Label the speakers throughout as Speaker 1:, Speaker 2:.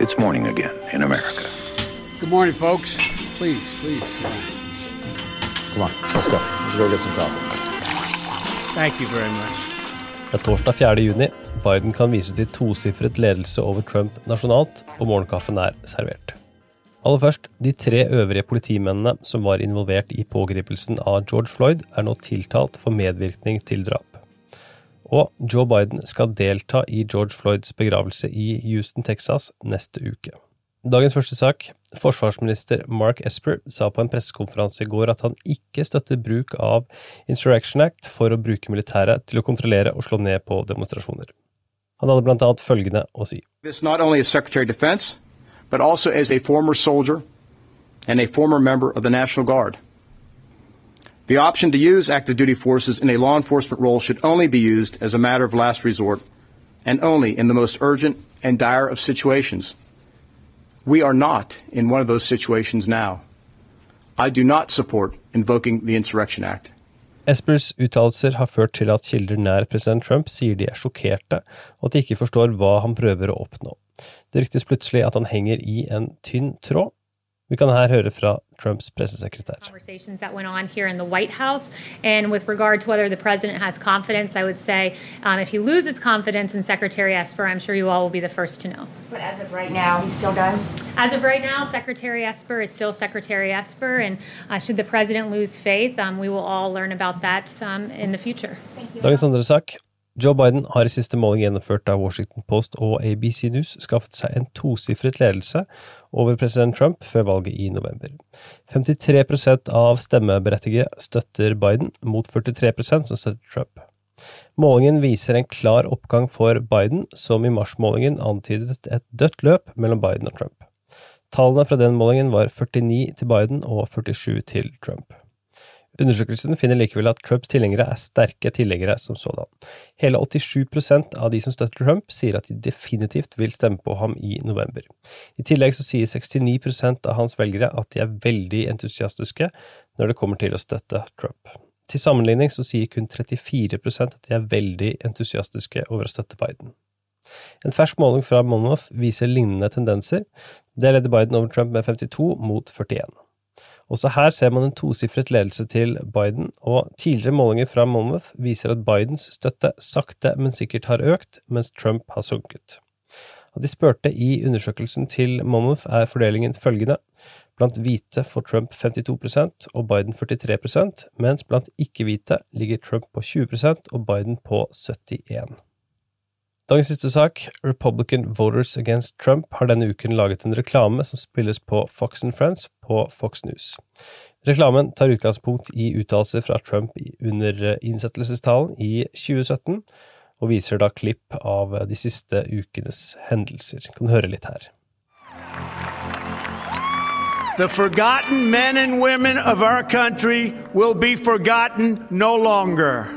Speaker 1: It's morning again in America.
Speaker 2: Good morning, folks. Please, please.
Speaker 3: Come on, let's go. Let's go get some coffee.
Speaker 2: Thank you very much.
Speaker 4: Det er torsdag 4. juni. Biden kan vise til tosifret ledelse over Trump nasjonalt, og morgenkaffen er servert. Aller først, de tre øvrige politimennene som var involvert i pågripelsen av George Floyd, er nå tiltalt for medvirkning til drap. Og Joe Biden skal delta i George Floyds begravelse i Houston, Texas neste uke. Dagens første sak. Forsvarsminister Mark Esper sa på en pressekonferanse i går at han ikke støtter bruk av Insurrection Act for å bruke militæret til å kontrollere og slå ned på demonstrasjoner. Han hadde blant annet følgende å si.
Speaker 5: This not only as Secretary of Defense, but also former soldier and a former member of the Guard. The option to use active duty forces in a law enforcement role should only be used as a matter of last resort and only in the most urgent and dire of situations. We are not in one of those situations now. I do not support invoking the Insurrection Act.
Speaker 4: Espers uttalelser har ført til at kilder nær president Trump sier de er sjokkerte, og at de ikke forstår hva han prøver å oppnå. Det ryktes plutselig at han henger i en tynn tråd, vi kan her høre fra Trumps pressesekretær.
Speaker 6: Conversations that went on here in the White House, and with regard to whether the president has confidence, I would say um, if he loses confidence in Secretary Esper, I'm sure you all will be the first to know.
Speaker 7: But as of right now, he still does.
Speaker 6: As of right now, Secretary Esper is still Secretary Esper, and uh, should the president lose faith, um, we will all learn about that um, in the future.
Speaker 4: Dagens andre sak. Joe Biden har i siste måling gjennomført av Washington Post og ABC News skaffet seg en tosifret ledelse over president Trump før valget i november. 53% av stemmeberettigede støtter Biden, mot 43% som støtter Trump. Målingen viser en klar oppgang for Biden, som i marsmålingen antydet et dødt løp mellom Biden og Trump. Tallene fra den målingen var 49 til Biden og 47 til Trump. Undersøkelsen finner likevel at Trumps tilhengere er sterke tilhengere som sådan. Hele 87% av de som støtter Trump, sier at de definitivt vil stemme på ham i november. I tillegg så sier 69% av hans velgere at de er veldig entusiastiske når det kommer til å støtte Trump. Til sammenligning så sier kun 34% at de er veldig entusiastiske over å støtte Biden. En fersk måling fra Monmouth viser lignende tendenser. Det leder Biden over Trump med 52 mot 41. Også her ser man en tosifret ledelse til Biden, og tidligere målinger fra Monmouth viser at Bidens støtte sakte, men sikkert har økt, mens Trump har sunket. Av de spurte i undersøkelsen til Monmouth er fordelingen følgende. Blant hvite får Trump 52% og Biden 43% mens blant ikke-hvite ligger Trump på 20% og Biden på 71 Dagens siste sak, Republican Voters Against Trump, har denne uken laget en reklame som spilles på Fox and Friends på Fox News. Reklamen tar utgangspunkt i uttalelser fra Trump under innsettelsestalen i 2017, og viser da klipp av de siste ukenes hendelser. Kan høre litt her.
Speaker 8: The forgotten men and women of our country will be forgotten no longer.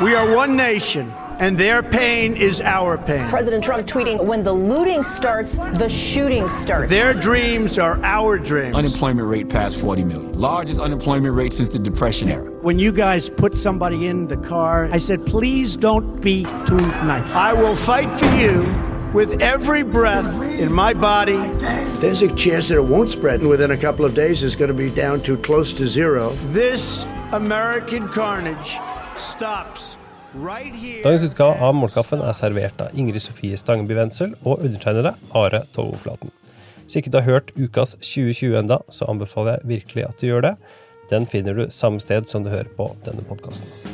Speaker 8: We are one nation. And their pain is our pain.
Speaker 9: President Trump tweeting when the looting starts, the shooting starts.
Speaker 8: Their dreams are our dreams.
Speaker 10: Unemployment rate past 40 million. Largest unemployment rate since the Depression era.
Speaker 8: When you guys put somebody in the car, I said, please don't be too nice. I will fight for you with every breath in my body.
Speaker 11: There's a chance that it won't spread. And Within a couple of days, it's going to be down to close to zero.
Speaker 8: This American carnage stops
Speaker 4: Dagens utgave av Målkaffen er servert av Ingrid Sofie Stangeby Wendsel og undertegnede Are Tovoflaten. Hvis ikke du har hørt Ukas 2020 enda, så anbefaler jeg virkelig at du gjør det. Den finner du samme sted som du hører på denne podkasten.